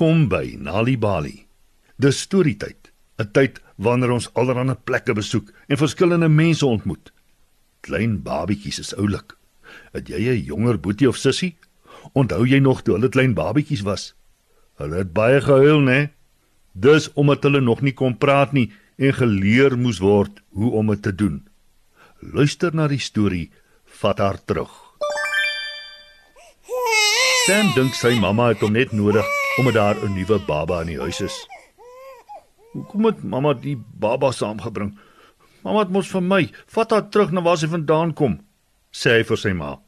Welkom by Nali Bali. Dis storietyd, 'n tyd wanneer ons allerlei plekke besoek en verskillende mense ontmoet. Klein babietjies is oulik. Het jy 'n jonger boetie of sussie? Onthou jy nog toe hulle klein babietjies was? Hulle het baie gehuil, né? Dis omdat hulle nog nie kon praat nie en geleer moes word hoe om dit te doen. Luister na die storie, vat haar terug. Sam dink sy mamma het hom net nodig omdat daar 'n nuwe baba in die huis is. Hoekom het mamma die baba saamgebring? Mamma het mos vir my, vat haar terug na waar sy vandaan kom, sê hy vir sy ma.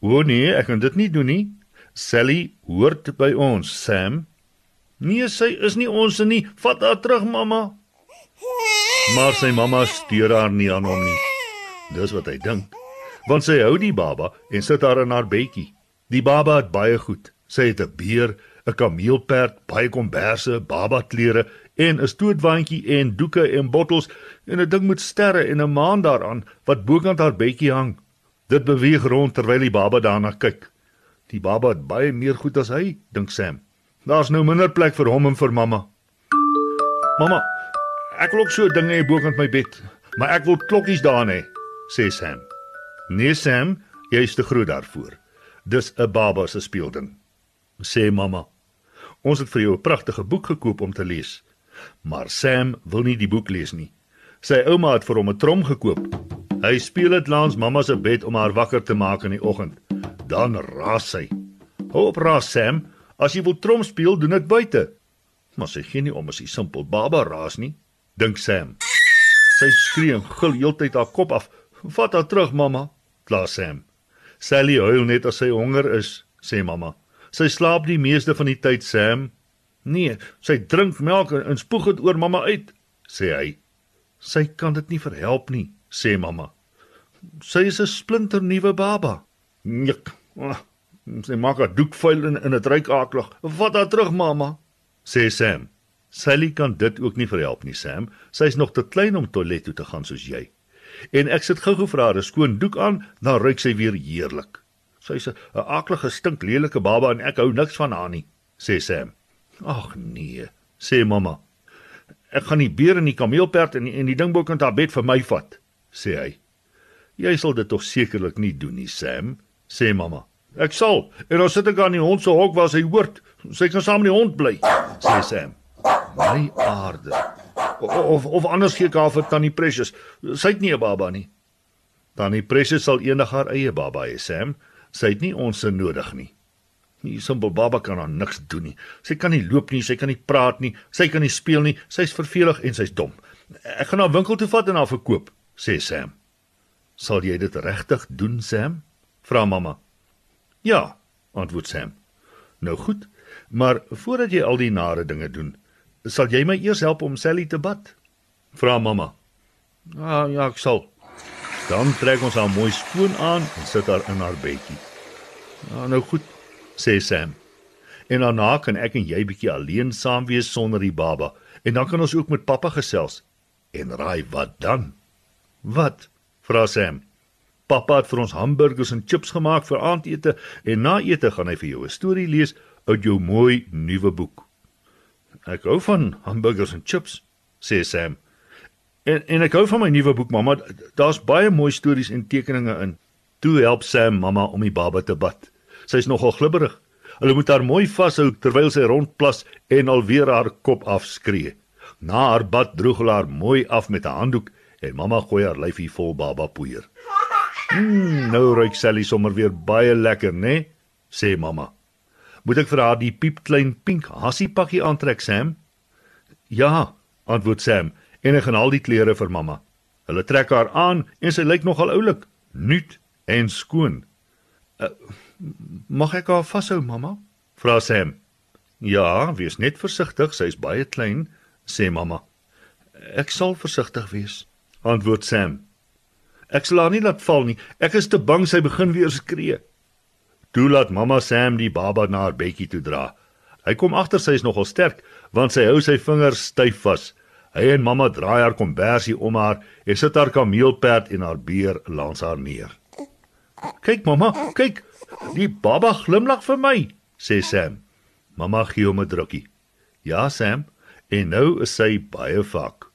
O nee, ek kan dit nie doen nie. Sally hoort by ons, Sam. Nee, sy is nie ons nie. Vat haar terug, mamma. Maar sy mamma steur haar nie aan hom nie. Dis wat hy dink. Want sy hou die baba en sit haar in haar bedjie. Die baba het baie goed. Sy het 'n beer, 'n kameelperd, baie komberse, baba klere en 'n stootwaandjie en doeke en bottels en 'n ding met sterre en 'n maan daaraan wat bokant haar bedjie hang. Dit beweeg rond terwyl die baba daarna kyk. Die baba het baie meer goed as hy, dink Sam. Daar's nou minder plek vir hom en vir mamma. Mamma, ek wil ook so dinge hê bokant my bed, maar ek wil klokkies daarin hê, sê Sam. Nee Sam, jy is te groot daarvoor. Dis 'n baba se speelding, sê mamma. Ons het vir jou 'n pragtige boek gekoop om te lees. Maar Sam wil nie die boek lees nie. Sy ouma het vir hom 'n trom gekoop. Hy speel dit langs mamma se bed om haar wakker te maak in die oggend. Dan raas sy. "Hou op, raas Sam. As jy wil trom speel, doen dit buite." Maar sy gee nie om as hy simpel baba raas nie, dink Sam. Sy skree en gil heeltyd haar kop af. "Vat haar terug, mamma," kla Sam. Sally huil net as sy honger is, sê mamma. Sy slaap die meeste van die tyd, Sam. Nee, sy drink melk en, spoeg dit oor mamma uit, sê hy. Sy kan dit nie verhelp nie, sê mamma. Sy is 'n splinter nuwe baba. Nik. Oh, sy maak haar doek vuil en in 'n druikaklig. Vat haar terug, mamma, sê Sam. Sally kan dit ook nie verhelp nie, Sam. Sy is nog te klein om toilet toe te gaan soos jy. En ek sit gou-gou vir haar 'n skoon doek aan, dan ruik sy weer heerlik. Sy's 'n aklige stinklelike baba en ek hou niks van haar nie, sê Sam. Ag nee, sê mamma. Ek gaan die beer en die kameelperd en die, die dingbok in haar bed vir my vat, sê hy. Jy sal dit tog sekerlik nie doen nie, Sam, sê mamma. Ek sal. En dan sit ek aan die hond se hok waar sy hoort. Sy kan saam met die hond bly, sê Sam. My aarde. Of of anders gee ek haar vir Tannie Precious. Sy het nie 'n baba nie. Tannie Precious sal eendag haar eie baba hê, Sam. Sy het nie ons se nodig nie. Die simpel baba kan aan niks doen nie. Sy kan nie loop nie, sy kan nie praat nie, sy kan nie speel nie, sy's vervelig en sy's dom. Ek gaan haar winkel toe vat en haar verkoop, sê Sam. Sal jy dit regtig doen, Sam? vra mamma. Ja, antwoord Sam. Nou goed, maar voordat jy al die nare dinge doen, sal jy my eers help om Sally te bad? vra mamma. Ah, ja, ek sal. Dan trek ons haar mooi skoon aan en sit haar in haar bedjie. Nou nou goed, sê Sam. En daarna kan ek en jy bietjie alleen saam wees sonder die baba en dan kan ons ook met pappa gesels. En raai wat dan? Wat? vra Sam. Pappa het vir ons hamburgers en chips gemaak vir aandete en na ete gaan hy vir jou 'n storie lees uit jou mooi nuwe boek. Ek hou van hamburgers en chips, sê Sam. En en ek hou van my nuwe boek mamma. Daar's baie mooi stories en tekeninge in. Toe help Sam mamma om die baba te bad. Sy's nogal glibberig. Hulle moet haar mooi vashou terwyl sy rondplas en alweer haar kop afskree. Na haar bad droog hulle haar mooi af met 'n handdoek en mamma gooi haar lyfie vol baba poeier. Mm, nou ruik Sally sommer weer baie lekker, né? Nee? sê mamma. Moet ek vir haar die piepklein pink hassie pakkie aantrek, Sam? Ja, antwoord Sam en hy gaan al die klere vir mamma. Hulle trek haar aan en sy lyk nogal oulik, nuut en skoon. Uh, mag ek haar vashou, mamma? vra Sam. Ja, wees net versigtig, sy's baie klein, sê mamma. Ek sal versigtig wees, antwoord Sam. Ek sal haar nie laat val nie. Ek is te bang sy begin weer skree. Toe laat mamma Sam die baba na haar bedjie toe dra. Hy kom agter sy is nogal sterk, want sy hou sy vingers styf vas. Hy en mamma draai haar kombersie om haar en sit haar kameelperd en haar beer langs haar neer. "Kyk mamma, kyk. Die baba glimlag vir my," sê Sam. Mamma gee hom 'n drukkie. Ja, Sam, en nou is sy baie vak.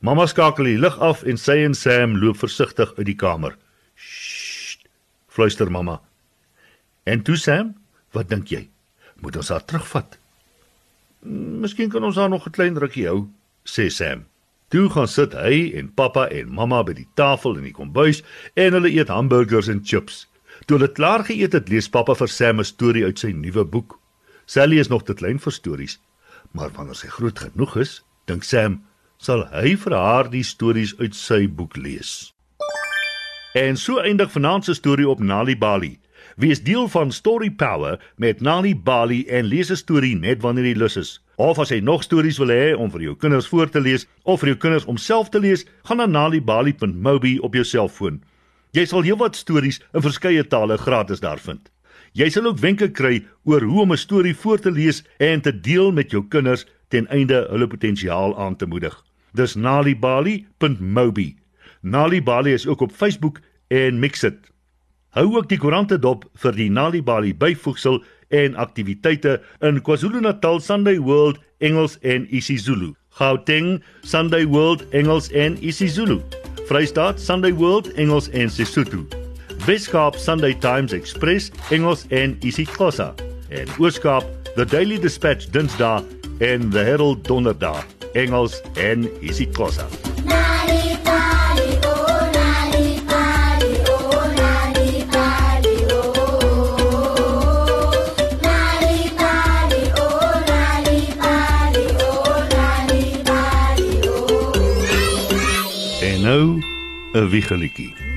Mamma skakel die lig af en sy en Sam loop versigtig uit die kamer. Sst, fluister mamma. En toe Sam, wat dink jy? Moet ons haar terugvat? Miskien kan ons haar nog 'n klein rukkie hou, sê Sam. Toe gaan sit hy en pappa en mamma by die tafel in die kombuis en hulle eet hamburgers en chips. Toe hulle klaar geëet het, lees pappa vir Sam 'n storie uit sy nuwe boek. Sally is nog te klein vir stories, maar wanneer sy groot genoeg is, dink Sam, sal hy vir haar die stories uit sy boek lees. En so eindig vanaand se storie op Nali Bali. Wees deel van Story Power met Nali Bali en lees 'n storie net wanneer jy lus is. Of as jy nog stories wil hê om vir jou kinders voor te lees of vir jou kinders om self te lees, gaan na nalibali.mobi op jou selfoon. Jy sal heelwat stories in verskeie tale gratis daar vind. Jy sal ook wenke kry oor hoe om 'n storie voor te lees en te deel met jou kinders ten einde hulle potensiaal aan te moedig. Dis nalibali.mobi. Nalibali is ook op Facebook en Mixit. Hou ook die koerante dop vir die Nalibali byvoegsel en aktiwiteite in KwaZulu-Natal Sunday World Engels en isiZulu. Gauteng Sunday World Engels en isiZulu. Vrystaat Sunday World Engels en Sesotho. Weskaap Sunday Times Express Engels en isiXhosa. En Ooskaap The Daily Dispatch Dinsdae en The Herald Donderdag Engels en isiXhosa. 'n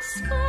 want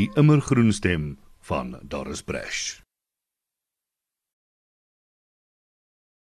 Die immergroen stem van Doris Bresh.